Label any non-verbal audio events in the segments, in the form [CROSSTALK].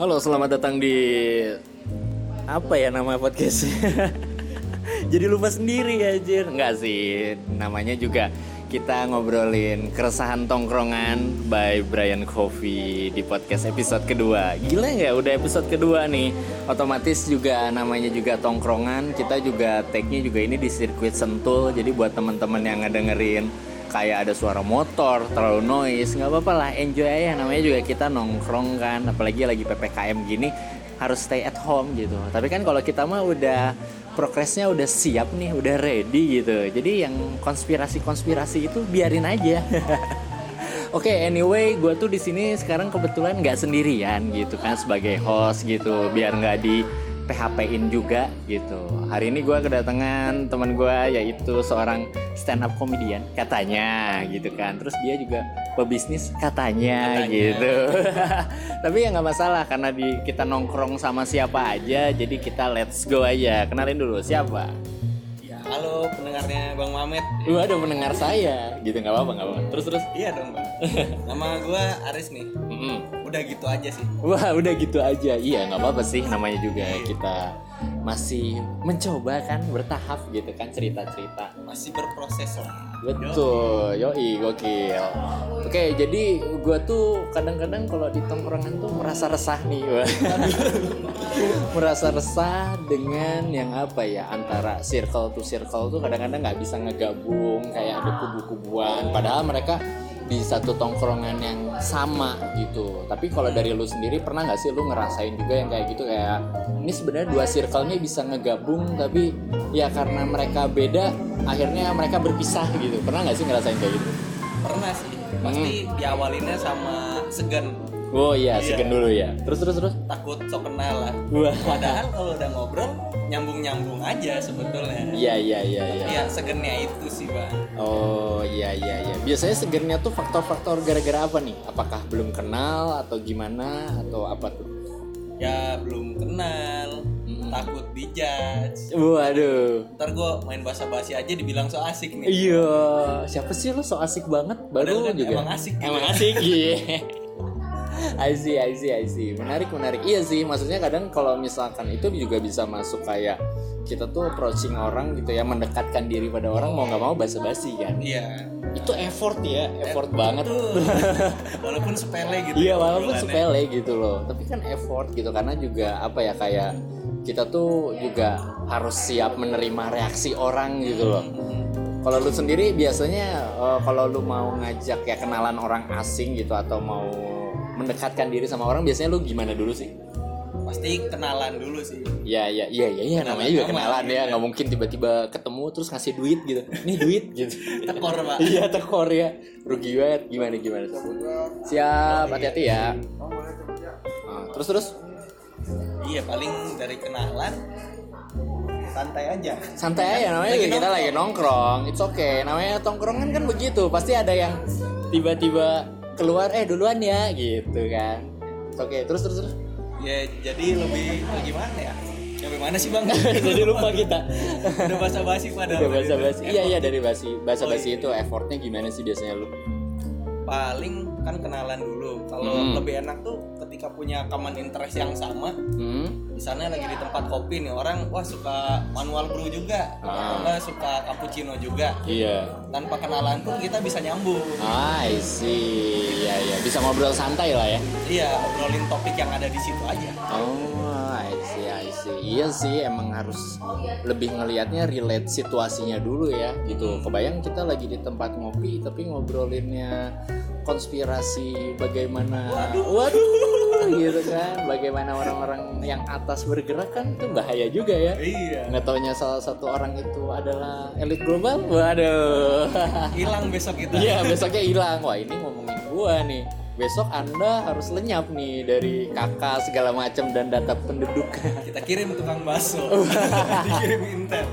Halo, selamat datang di apa ya nama podcastnya? [LAUGHS] Jadi lupa sendiri ya, Jir. Enggak sih, namanya juga kita ngobrolin keresahan tongkrongan by Brian Coffee di podcast episode kedua. Gila ya, udah episode kedua nih. Otomatis juga namanya juga tongkrongan. Kita juga tag-nya juga ini di sirkuit Sentul. Jadi buat teman-teman yang ngedengerin kayak ada suara motor terlalu noise nggak apa-apa lah enjoy aja. Namanya juga kita nongkrong kan apalagi lagi ppkm gini harus stay at home gitu. Tapi kan kalau kita mah udah progresnya udah siap nih udah ready gitu. Jadi yang konspirasi-konspirasi itu biarin aja. [LAUGHS] Oke, okay, anyway, gue tuh di sini sekarang kebetulan nggak sendirian gitu kan sebagai host gitu, biar nggak di PHP-in juga gitu. Hari ini gue kedatangan teman gue yaitu seorang stand up comedian katanya gitu kan. Terus dia juga pebisnis katanya, katanya. gitu. [LAUGHS] Tapi ya nggak masalah karena di kita nongkrong sama siapa aja, jadi kita let's go aja. Kenalin dulu siapa? Halo pendengarnya Bang Mamet. Lu ada pendengar saya, gitu nggak apa-apa nggak apa-apa. Terus terus. Iya dong bang. [LAUGHS] Nama gue Aris nih. Mm -hmm. Udah gitu aja sih. Wah udah gitu aja. Iya nggak apa-apa sih. Namanya juga kita masih mencoba kan bertahap gitu kan cerita-cerita. Masih berproses lah. Betul, yoi gokil. Oke, jadi gue tuh kadang-kadang kalau di tongkrongan tuh merasa resah nih, [LAUGHS] merasa resah dengan yang apa ya antara circle to circle tuh kadang-kadang nggak bisa ngegabung kayak ada kubu-kubuan. Padahal mereka di satu tongkrongan yang sama gitu. Tapi kalau dari lu sendiri pernah nggak sih lu ngerasain juga yang kayak gitu kayak ini sebenarnya dua circle-nya bisa ngegabung tapi ya karena mereka beda akhirnya mereka berpisah gitu. Pernah nggak sih ngerasain kayak gitu? Pernah sih. Pasti hmm. diawalinnya sama segan Oh iya, iya. segan dulu ya. Terus terus terus. Takut sok kenal lah. Wah. Padahal kalau udah ngobrol nyambung nyambung aja sebetulnya. Iya iya iya. Iya ya, segennya itu sih bang. Oh iya iya iya. Biasanya segennya tuh faktor-faktor gara-gara apa nih? Apakah belum kenal atau gimana atau apa tuh? Ya belum kenal. Hmm. Takut dijudge Waduh Ntar gue main bahasa basi aja dibilang so asik nih Iya Siapa sih lo so asik banget Baru kan juga Emang asik gitu. Emang asik Iya [LAUGHS] I see, I see, I see. Menarik, menarik. Iya sih, maksudnya kadang kalau misalkan itu juga bisa masuk kayak kita tuh approaching orang gitu ya, mendekatkan diri pada orang mau nggak mau basa-basi kan. Iya. Itu effort ya, effort eh, banget. [LAUGHS] walaupun sepele gitu. Iya, walaupun sepele gitu loh. Tapi kan effort gitu karena juga apa ya kayak kita tuh juga harus siap menerima reaksi orang gitu loh. Kalau lu sendiri biasanya uh, kalau lu mau ngajak ya kenalan orang asing gitu atau mau mendekatkan diri sama orang biasanya lu gimana dulu sih? Pasti kenalan dulu sih. Iya iya iya iya ya, namanya juga kenalan ya, nggak mungkin tiba-tiba ketemu terus ngasih duit gitu. Nih duit gitu. tekor pak. Iya tekor ya. Rugi banget gimana gimana. Siap hati-hati ya. Nah, terus terus. Iya paling dari kenalan santai aja santai aja namanya lagi kita lagi nongkrong it's okay namanya tongkrongan kan begitu pasti ada yang tiba-tiba keluar eh duluan ya gitu kan oke terus terus terus ya jadi lebih gimana ya Sampai mana sih bang? [LAUGHS] Jadi lupa kita. Udah basa basi pada. Udah basa basi. Iya iya dari basi. Basa basi oh, iya. itu effortnya gimana sih biasanya lu? Paling kan kenalan dulu. Kalau hmm. lebih enak tuh ketika punya common interest yang sama. Hmm. Misalnya lagi di tempat kopi nih orang wah suka manual brew juga, ah. suka cappuccino juga. Iya. Tanpa kenalan pun kita bisa nyambung. Ah, I see. Iya iya, bisa ngobrol santai lah ya. Iya, ngobrolin topik yang ada di situ aja. Oh, I see, I see. Iya sih, emang harus lebih ngelihatnya relate situasinya dulu ya, gitu. Kebayang kita lagi di tempat ngopi tapi ngobrolinnya konspirasi bagaimana waduh, waduh gitu kan. Bagaimana orang-orang yang atas bergerak kan itu bahaya juga ya. Iya. Nggak taunya salah satu orang itu adalah elit global? Waduh. Hilang besok itu iya besoknya hilang. Wah ini ngomongin gua nih besok anda harus lenyap nih dari kakak segala macam dan data penduduk. Kita kirim tukang bakso. [LAUGHS] [LAUGHS] Dikirim intel.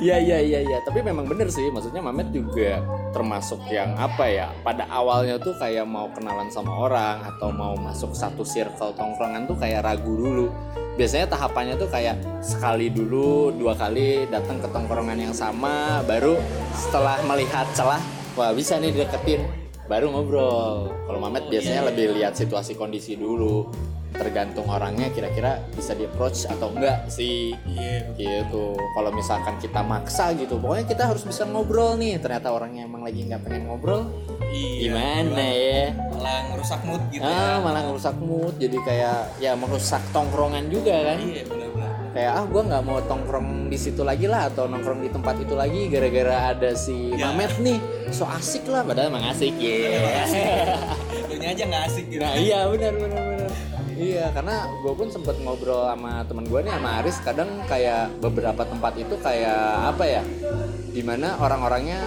Iya iya iya iya. Tapi memang bener sih maksudnya Mamet juga termasuk yang apa ya pada awalnya tuh kayak mau kenalan sama orang atau mau masuk satu circle tongkrongan tuh kayak ragu dulu. Biasanya tahapannya tuh kayak sekali dulu dua kali datang ke tongkrongan yang sama baru setelah melihat celah wah bisa nih deketin baru ngobrol. Kalau Mamet biasanya lebih lihat situasi kondisi dulu. tergantung orangnya kira-kira bisa di approach atau enggak sih Iya. gitu kalau misalkan kita maksa gitu pokoknya kita harus bisa ngobrol nih ternyata orangnya emang lagi nggak pengen ngobrol Iya. gimana ya Malah ngerusak mood gitu ah ya. malah ngerusak mood jadi kayak ya merusak tongkrongan juga kan Iya benar-benar. kayak ah gue nggak mau tongkrong di situ lagi lah atau nongkrong di tempat itu lagi gara-gara ada si Ya. Mamet nih so asik lah padahal emang asik [LAUGHS] ya Lu aja nggak asik gitu. nah iya benar benar benar iya karena gue pun sempet ngobrol sama teman gue nih sama Aris kadang kayak beberapa tempat itu kayak apa ya di mana orang-orangnya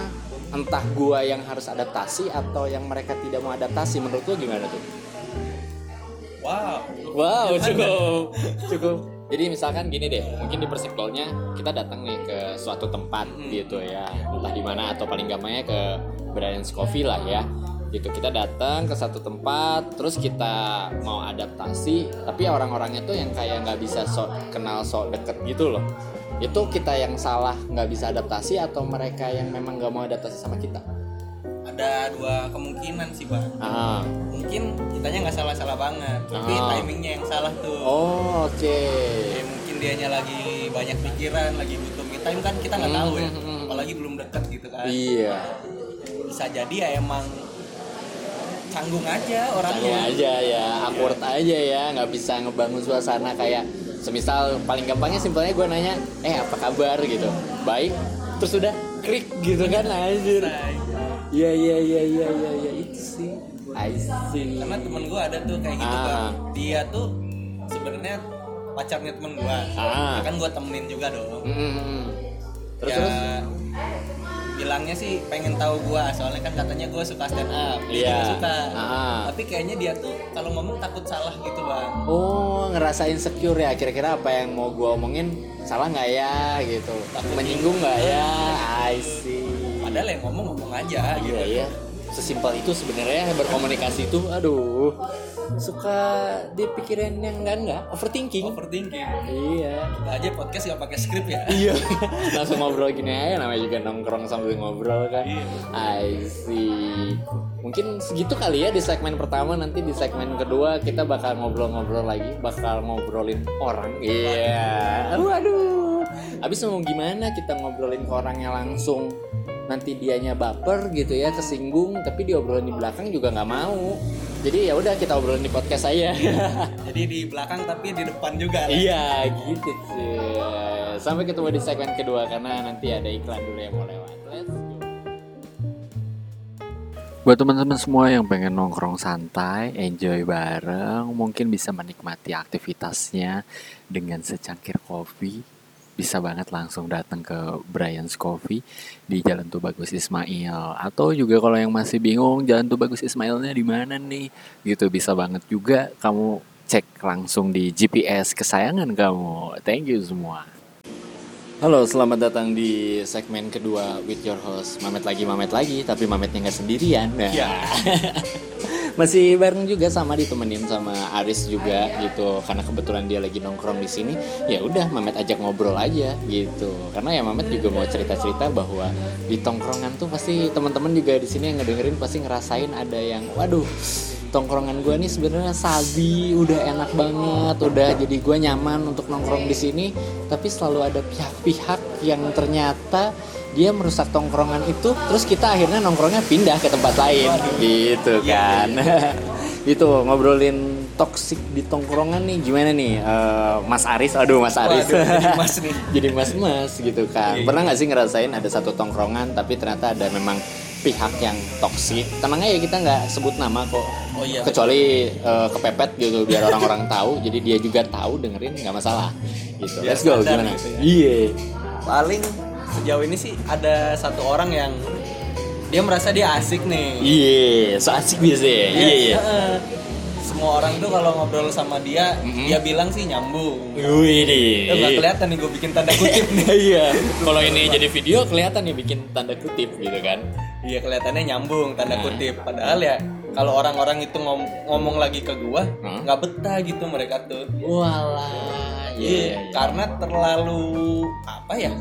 entah gua yang harus adaptasi atau yang mereka tidak mau adaptasi menurut lo gimana tuh Wow. Wow, cukup. cukup. Jadi misalkan gini deh, mungkin di persipolnya kita datang nih ke suatu tempat gitu ya, entah di mana atau paling gampangnya ke Brian's Coffee lah ya. Gitu kita datang ke satu tempat, terus kita mau adaptasi, tapi orang-orangnya tuh yang kayak nggak bisa sok kenal sok deket gitu loh. Itu kita yang salah nggak bisa adaptasi atau mereka yang memang nggak mau adaptasi sama kita? Ada dua kemungkinan sih bang. Ah, Mungkin kitanya nggak salah-salah banget, tapi Ah. timingnya yang salah tuh. oh oke. Ya, mungkin dianya lagi banyak pikiran, lagi butuh me time kan kita nggak tahu ya. Hmm, hmm, hmm. Apalagi belum dekat gitu kan. Iya. Bisa jadi ya emang canggung aja orangnya. Tanya aja ya, awkward aja ya, nggak bisa ngebangun suasana kayak semisal paling gampangnya simpelnya gue nanya, eh apa kabar gitu, baik, terus udah klik gitu kan anjir. Iya iya iya iya iya ya, itu sih. I see. karena temen gue ada tuh kayak gitu Ah. bang. Dia tuh sebenarnya pacarnya temen gue. Ah. kan gue temenin juga dong. Mm-mm. Terus ya, terus. bilangnya sih pengen tahu gua soalnya kan katanya gua suka stand up dia Iya. juga suka Ah. tapi kayaknya dia tuh kalau ngomong takut salah gitu bang Oh ngerasa insecure ya kira-kira apa yang mau gue omongin salah nggak ya gitu menyinggung nggak ya I see padahal yang ngomong ngomong aja gitu Iya ya, sesimpel itu sebenarnya berkomunikasi itu, aduh, suka dipikirin yang enggak enggak, overthinking. overthinking Iya. Kita aja podcast gak pakai skrip ya Iya. [LAUGHS] Langsung ngobrol gini aja, namanya juga nongkrong sambil ngobrol kan. Iya. I see. Mungkin segitu kali ya di segmen pertama, nanti di segmen kedua kita bakal ngobrol-ngobrol lagi, bakal ngobrolin orang. Iya. Aduh, aduh. Abis mau gimana kita ngobrolin ke orangnya langsung nanti dianya baper gitu ya kesinggung tapi diobrolin di belakang juga nggak mau jadi ya udah kita obrolin di podcast saya [LAUGHS] jadi di belakang tapi di depan juga lah. Iya gitu sih. Sampai ketemu di segmen kedua karena nanti ada iklan dulu yang mau lewat. Let's go. Buat teman-teman semua yang pengen nongkrong santai, enjoy bareng, mungkin bisa menikmati aktivitasnya dengan secangkir kopi, bisa banget langsung datang ke Brian's Coffee di Jalan Tubagus Ismail atau juga kalau yang masih bingung Jalan Tubagus Ismailnya di mana nih gitu bisa banget juga kamu cek langsung di GPS kesayangan kamu thank you semua Halo, selamat datang di segmen kedua with your host Mamet lagi, Mamet lagi, tapi Mametnya nggak sendirian. Nah. Iya. [LAUGHS] Masih bareng juga sama ditemenin sama Aris juga gitu, karena kebetulan dia lagi nongkrong di sini. Ya udah, Mamet ajak ngobrol aja gitu. Karena ya Mamet juga mau cerita-cerita bahwa di tongkrongan tuh pasti teman-teman juga di sini yang ngedengerin pasti ngerasain ada yang, waduh, tongkrongan gue nih sebenarnya sabi, udah enak banget, udah jadi gue nyaman untuk nongkrong di sini, tapi selalu ada pihak-pihak yang ternyata dia merusak tongkrongan itu, terus kita akhirnya nongkrongnya pindah ke tempat lain, gitu kan? [LAUGHS] itu ngobrolin toksik di tongkrongan nih gimana nih? Eh, Mas Aris? Aduh Mas Aris. Waduh, jadi mas nih. [LAUGHS] jadi mas-mas gitu kan. Iya. pernah nggak sih ngerasain ada satu tongkrongan tapi ternyata ada memang pihak yang toksik tenang aja kita nggak sebut nama kok Oh iya. kecuali eh, kepepet gitu biar orang-orang tahu jadi dia juga tahu dengerin nggak masalah. Gitu. Biar let's go sadar gimana? gitu ya. iya. Paling sejauh ini sih ada satu orang yang dia merasa dia asik nih. Iya so asik biasa ya iya iya. heeh. semua orang tuh kalau ngobrol sama dia Mhm. dia bilang sih nyambung. Wih Ya nggak kelihatan nih gue bikin tanda kutip nih. [LAUGHS] Iya. Kalau ini jadi video kelihatan ya bikin tanda kutip gitu kan. Iya kelihatannya nyambung tanda Nah. kutip. Padahal ya kalau orang-orang itu ngom- ngomong lagi ke gua Hmm? nggak betah gitu mereka tuh. Walah Iya, iya iya. karena terlalu apa ya?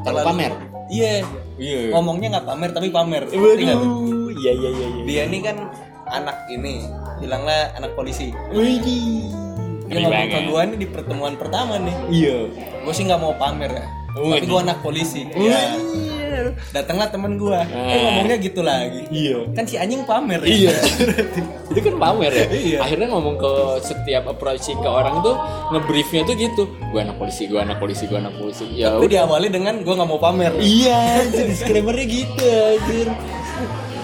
Terlalu pamer? iya. Iya. Ngomongnya nggak pamer tapi pamer. Waduh iya iya iya iya. Dia ini kan anak ini bilanglah anak polisi. Widih. dia ngomong ke gue nih di pertemuan pertama nih. Iya. Gue sih nggak mau pamer ya. Oh, tapi iya. gue anak polisi. Ya datanglah temen gue eh Ah. ngomongnya gitu lagi iya kan si anjing pamer ya Iya. [LAUGHS] itu kan pamer ya. Iya. Akhirnya ngomong ke setiap approaching ke orang tuh ngebriefnya tuh gitu. Gue anak polisi, gue anak polisi, gue anak polisi. Ya tapi udah. diawali dengan gue nggak mau pamer Iya, [LAUGHS] jadi disclaimernya gitu anjir.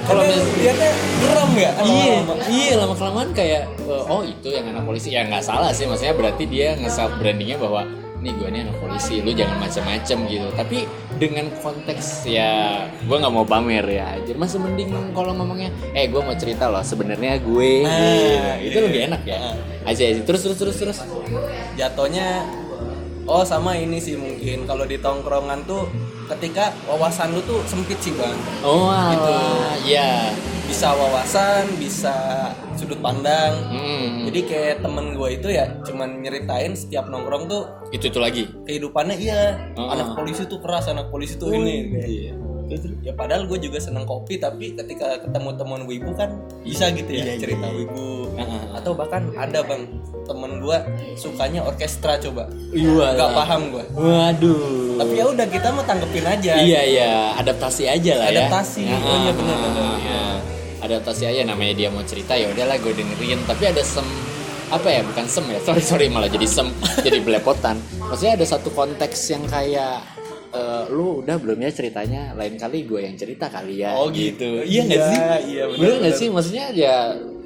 Kalau kalau mis- dia tuh geram ya Iya, iya lama kelamaan kayak eh, oh itu yang anak polisi ya nggak salah sih maksudnya berarti dia nge-self brandingnya bahwa nih gue nih anak polisi lu jangan macam-macam gitu tapi dengan konteks ya gue nggak mau pamer ya jadi masih mending kalau ngomongnya eh gue mau cerita loh sebenarnya gue. Nah, gitu. itu iya. lebih enak ya. Aja aja. Terus terus terus terus. Jatuhnya oh sama ini sih mungkin. Kalau di tongkrongan tuh ketika wawasan lu tuh sempit sih bang. Oh Gitu. ya bisa wawasan bisa sudut pandang hmm, jadi kayak temen gue itu ya cuman nyeritain setiap nongkrong tuh itu itu lagi kehidupannya iya Oh. anak polisi tuh keras anak polisi tuh ini iya. ya padahal gue juga seneng kopi tapi ketika ketemu temen wibu kan bisa gitu ya Iya, iya, cerita iya. wibu Ah, ah. atau bahkan ada bang temen gue sukanya orkestra coba Iya nggak paham gue waduh tapi ya udah kita mau tanggepin aja Iya iya, adaptasi aja lah ya. Adaptasi. Oh iya, benar, benar. ah. Adaptasi aja namanya dia mau cerita ya udahlah gue dengerin. Tapi ada sem apa ya bukan sem ya [LAUGHS] sorry sorry malah jadi sem [LAUGHS] jadi belepotan. Maksudnya ada satu konteks yang kayak eh, lu udah belum ya ceritanya lain kali gue yang cerita kali ya Oh, gitu. iya nggak Iya, sih iya, benar, bener nggak benar. sih maksudnya ya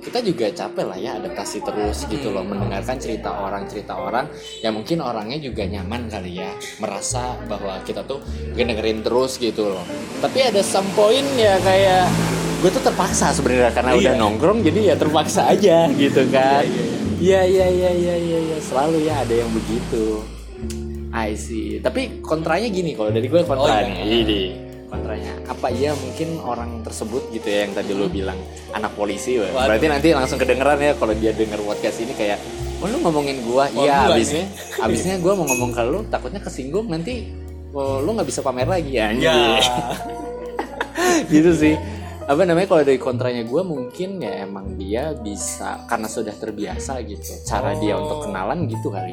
kita juga capek lah ya adaptasi terus gitu loh mendengarkan cerita orang cerita orang ya mungkin orangnya juga nyaman kali ya merasa bahwa kita tuh dengerin terus gitu loh tapi ada some point ya kayak gue tuh terpaksa sebenarnya karena Iya. udah nongkrong jadi ya terpaksa aja gitu kan. iya iya. Iya iya iya iya selalu ya ada yang begitu. I see. Tapi kontranya gini kalau dari gue kontranya Oh, iya. ini. Kontranya. Apa iya mungkin orang tersebut gitu ya yang tadi lu bilang anak polisi. Waduh. berarti nanti langsung kedengeran ya kalau dia denger podcast ini kayak oh lu ngomongin gua? Oh, iya abisnya abisnya gua mau ngomong ke lu takutnya kesinggung nanti oh, lu nggak bisa pamer lagi. Ya ya gitu sih apa namanya kalau dari kontranya gue mungkin ya emang dia bisa karena sudah terbiasa gitu cara dia Oh. untuk kenalan gitu kali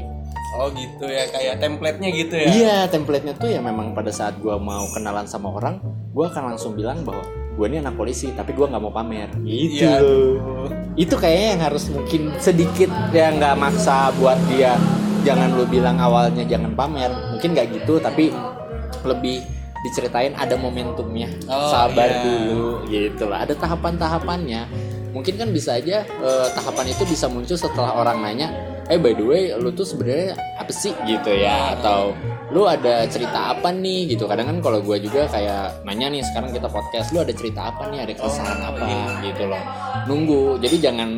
oh gitu ya kayak template-nya gitu ya Iya, template-nya tuh ya memang pada saat gua mau kenalan sama orang, gua akan langsung bilang bahwa gue ini anak polisi, tapi gua nggak mau pamer. Gitu. Iya. Itu kayaknya yang harus mungkin sedikit ya nggak maksa buat dia. Jangan lu bilang awalnya jangan pamer, mungkin nggak gitu, tapi lebih diceritain ada momentumnya. Oh, Sabar iya. dulu, gitu lah. Ada tahapan-tahapannya. Mungkin kan bisa aja eh, tahapan itu bisa muncul setelah orang nanya, eh by the way lu tuh sebenarnya apa sih gitu ya atau lu ada cerita apa nih gitu kadang kan kalau gue juga kayak nanya nih sekarang kita podcast lu ada cerita apa nih ada keresahan Oh, apa iya. gitu loh nunggu jadi jangan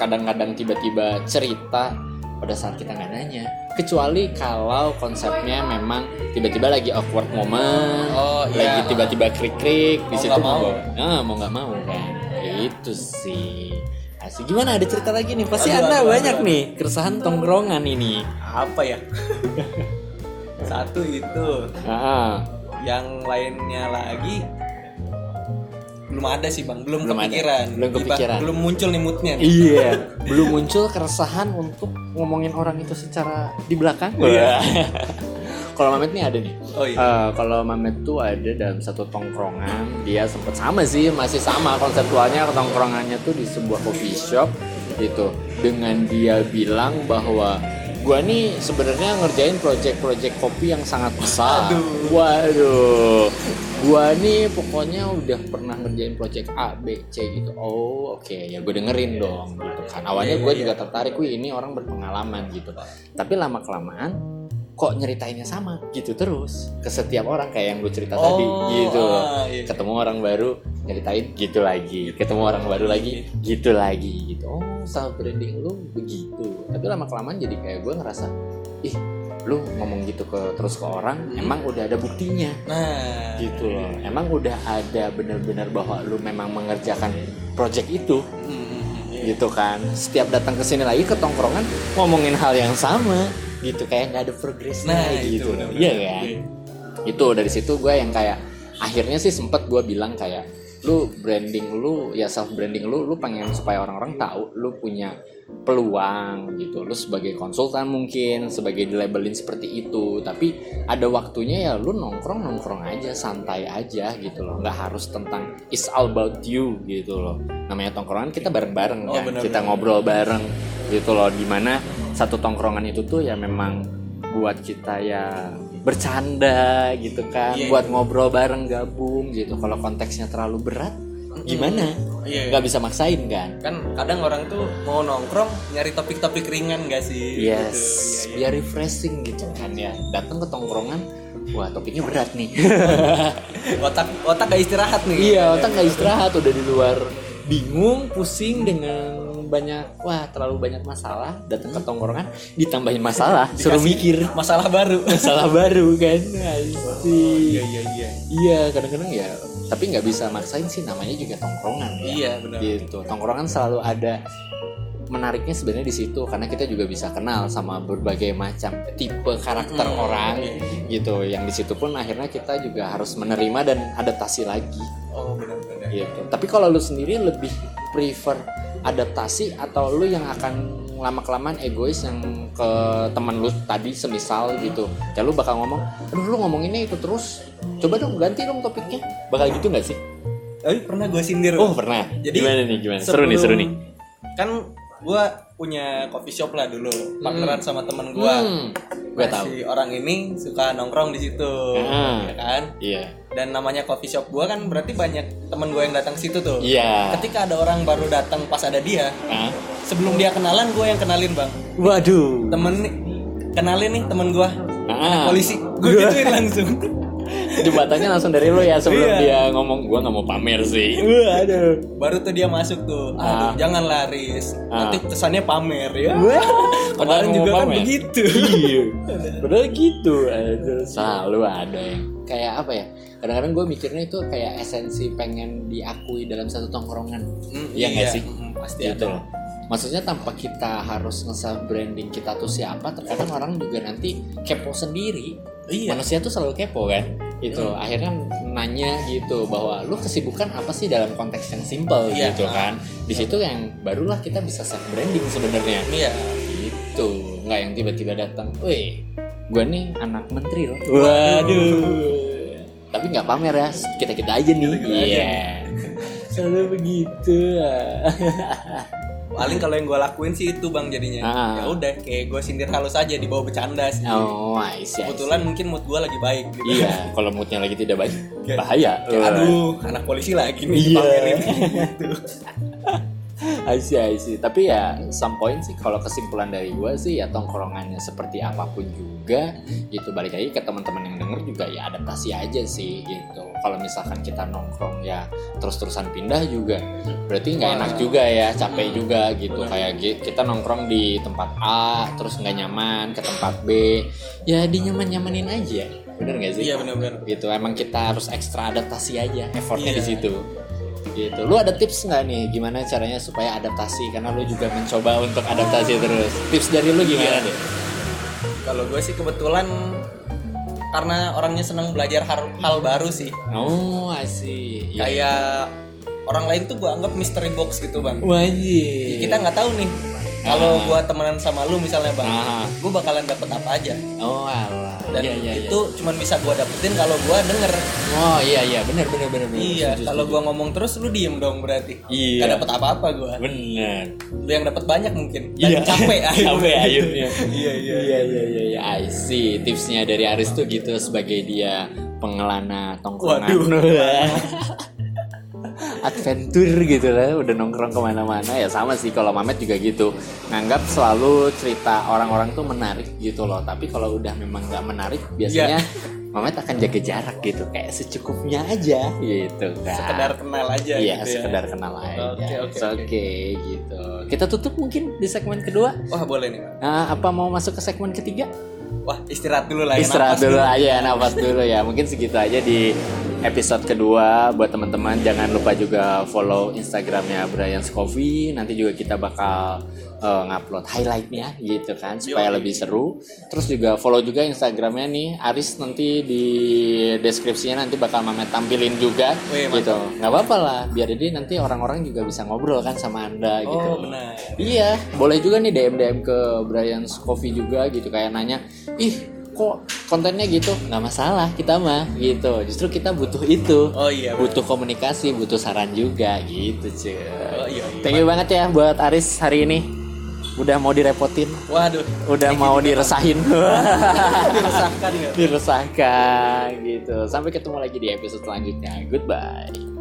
kadang-kadang tiba-tiba cerita pada saat kita nggak nanya kecuali kalau konsepnya memang tiba-tiba lagi awkward moment Oh, iya. lagi tiba-tiba krik-krik di Mau situ nggak mau. ah, mau nggak mau kan itu sih Asik. Gimana ada cerita lagi nih? Pasti Aduh, Anda aduh, banyak aduh. nih keresahan tongkrongan ini. apa ya [LAUGHS] satu itu Ah, yang lainnya lagi belum ada sih bang belum, Belum ada. kepikiran Belum kepikiran. belum muncul nih moodnya nih. iya, [LAUGHS] belum muncul keresahan untuk ngomongin orang itu secara di belakang. Iya. [LAUGHS] kalau Mamet nih ada nih. oh iya Eh, kalau Mamet tuh ada dalam satu tongkrongan, dia sempet sama sih, masih sama konseptualnya tongkrongannya tuh di sebuah coffee shop gitu. Dengan dia bilang bahwa gua nih sebenarnya ngerjain project-project kopi yang sangat besar. Aduh. Waduh. Gua nih pokoknya udah pernah ngerjain project A, B, C gitu. Oh, oke ya gue dengerin dong gitu kan. Awalnya Iya, gue iya, juga tertarik, wih ini orang berpengalaman gitu. Tapi lama kelamaan kok nyeritainnya sama gitu terus ke setiap orang kayak yang gue cerita tadi Oh, gitu ah, iya. ketemu orang baru nyeritain gitu lagi. Ketemu orang baru lagi gitu lagi gitu. Oh self branding lu begitu. Tapi lama kelamaan jadi kayak gue ngerasa ih lu ngomong gitu ke terus ke orang emang udah ada buktinya. Nah. Gitu loh. Emang udah ada benar-benar bahwa lu memang mengerjakan project itu. Hmm, gitu kan. Setiap datang ke sini lagi ke tongkrongan ngomongin hal yang sama. Gitu kayak nggak ada progresnya nah gitu. iya kan? Iya. itu dari situ gue yang kayak akhirnya sih sempet gue bilang kayak lu branding lu ya self branding lu lu pengen supaya orang-orang tahu lu punya peluang gitu. Lu sebagai konsultan mungkin sebagai dilabelin seperti itu. Tapi ada waktunya ya lu nongkrong nongkrong aja santai aja gitu loh. Nggak harus tentang it's all about you gitu loh. Namanya tongkrongan kita bareng-bareng Oh, kan. bener, kita bener. ngobrol bareng gitu loh. Di mana satu tongkrongan itu tuh ya memang buat kita ya bercanda gitu kan Iya, buat ngobrol bareng gabung gitu. Kalau konteksnya terlalu berat gimana? Iya. nggak bisa maksain kan? Kan kadang orang tuh mau nongkrong nyari topik-topik ringan gak sih? Yes. Gitu, iya, iya. biar refreshing gitu kan ya. Datang ke tongkrongan wah topiknya berat nih. [LAUGHS] Otak otak gak istirahat nih. Iya otak nggak istirahat udah di luar. Bingung pusing dengan banyak wah terlalu banyak masalah datang ke tongkrongan ditambahin masalah [LAUGHS] suruh Dikasih mikir. masalah baru. [LAUGHS] Masalah baru kan? Asik. iya iya iya. Iya kadang-kadang ya tapi nggak bisa maksain sih namanya juga tongkrongan ya. iya benar. Gitu. Tongkrongan selalu ada menariknya sebenarnya di situ karena kita juga bisa kenal sama berbagai macam tipe karakter Hmm, orang iya. gitu. Yang di situ pun akhirnya kita juga harus menerima dan adaptasi lagi. Oh benar benar. Gitu. Tapi kalau lu sendiri lebih prefer adaptasi atau lu yang akan lama kelamaan egois yang ke teman lu tadi semisal gitu. Ya lu bakal ngomong aduh lu ngomonginnya itu terus. Coba dong ganti dong topiknya. Bakal gitu nggak sih? Tapi pernah gue sindir. Oh pernah. Jadi, gimana nih gimana? Seru nih seru nih. kan gue punya coffee shop lah dulu partneran sama temen gue Hmm, gue Nah, tahu. si orang ini suka nongkrong di situ Ah. ya kan? Iya. Dan namanya coffee shop gue kan berarti banyak temen gue yang datang situ tuh Iya. ketika ada orang baru datang pas ada dia Ah. sebelum dia kenalan gue yang kenalin bang Waduh. temen nih kenalin nih temen gue Ah. polisi gue Gua- gituin langsung [LAUGHS] Jebatannya langsung dari lu ya sebelum Iya. dia ngomong gua nggak mau pamer sih. Waduh. baru tuh dia masuk tuh aduh Ah. jangan laris Ah. nanti kesannya pamer ya Wah, [LAUGHS] kemarin juga kan pamer. begitu Iya. [LAUGHS] Padahal gitu. Aduh, selalu ada yang kayak apa ya? Kadang-kadang gue mikirnya itu kayak esensi pengen diakui dalam satu tongkrongan. Hmm, Iya nggak sih? Hmm, pasti gitu ada loh. Maksudnya tanpa kita harus nge branding kita tuh siapa, terkadang orang juga nanti kepo sendiri. Iya. Manusia tuh selalu kepo kan. Itu akhirnya nanya gitu bahwa lu kesibukan apa sih dalam konteks yang simple Iya. gitu kan. Di situ yang barulah kita bisa self branding sebenarnya. iya Gitu, nggak yang tiba-tiba datang, "Weh, gua nih anak menteri loh." Waduh. Tapi nggak pamer ya, kita-kita aja nih. Iya. [LAUGHS] Selalu begitu. paling kalau yang gue lakuin sih itu bang jadinya Ah. ya udah kayak gue sindir halus aja di bawah bercanda sih Oh, I see, I see. kebetulan mungkin mood gue lagi baik gitu Iya, kalau moodnya lagi tidak baik, bahaya. Kayak, aduh anak polisi lagi nih Iya. dipamerin [LAUGHS] gitu. [LAUGHS] I see, I see. Tapi ya, some point sih, kalau kesimpulan dari gue sih ya tongkrongannya seperti apa pun juga, gitu. Balik lagi ke teman-teman yang denger juga ya adaptasi aja sih, gitu. Kalau misalkan kita nongkrong ya terus-terusan pindah juga, berarti nggak enak juga ya, capek juga gitu. Kayak kita nongkrong di tempat A, terus nggak nyaman ke tempat B, ya di nyaman-nyamanin aja. Bener nggak sih? iya benar-benar gitu emang kita harus ekstra adaptasi aja effortnya Iya. di situ gitu. Lu ada tips nggak nih gimana caranya supaya adaptasi? Karena lu juga mencoba untuk adaptasi terus. Tips dari lu gimana Iya. deh kalau gue sih kebetulan karena orangnya senang belajar hal, hal baru sih. Oh asih ya. kayak orang lain tuh gue anggap mystery box gitu bang. Wajib. Kita nggak tahu nih kalau gue temenan sama lu misalnya bang Ah. gue bakalan dapet apa aja. Oh alah. Dan iya iya iya. itu cuman bisa gue dapetin kalau gue denger. Oh iya iya. Benar benar benar iya kalau gue ngomong terus lu diem dong berarti. Iya. gak dapet apa-apa gue benar lu yang dapat banyak mungkin. Dan Iya. capek [LAUGHS] capek akhirnya [LAUGHS] iya iya iya iya. iya iya I see. Tipsnya dari Aris tuh gitu sebagai dia pengelana tongkrongan [LAUGHS] adventure gitu lah udah nongkrong ke mana-mana. Ya sama sih kalau Mamet juga gitu. Nganggap selalu cerita orang-orang tuh menarik gitu loh. Tapi kalau udah memang nggak menarik biasanya [LAUGHS] Mamet akan jaga jarak gitu. Kayak secukupnya aja gitu kan. Sekedar kenal aja iya gitu ya. sekedar kenal aja. Oke, oke, It's okay gitu. Kita tutup mungkin di segmen kedua. Wah boleh nih. Nah, apa mau masuk ke segmen ketiga? Wah istirahat dulu lah ya, Istirahat napas dulu aja, nafas dulu ya. Mungkin segitu aja di episode kedua buat teman-teman. Jangan lupa juga follow Instagramnya Brian Coffee. Nanti juga kita bakal uh, ngupload highlightnya gitu kan supaya lebih seru. Terus juga follow juga instagramnya nih Aris nanti di deskripsinya nanti bakal Mamet tampilin juga Wih, gitu. Nggak apa-apa lah biar jadi nanti orang-orang juga bisa ngobrol kan sama anda gitu. Oh benar. Iya, boleh juga nih DM DM ke Brian's Coffee juga gitu kayak nanya, ih kok kontennya gitu? Nggak masalah kita mah gitu. Justru kita butuh itu. Oh iya. butuh komunikasi butuh saran juga gitu cuy. Oh iya. iya. thank you banget ya buat Aris hari ini udah mau direpotin. Waduh. udah mau diresahin. [LAUGHS] Diresahkan ya. diresahkan gitu. Sampai ketemu lagi di episode selanjutnya. Goodbye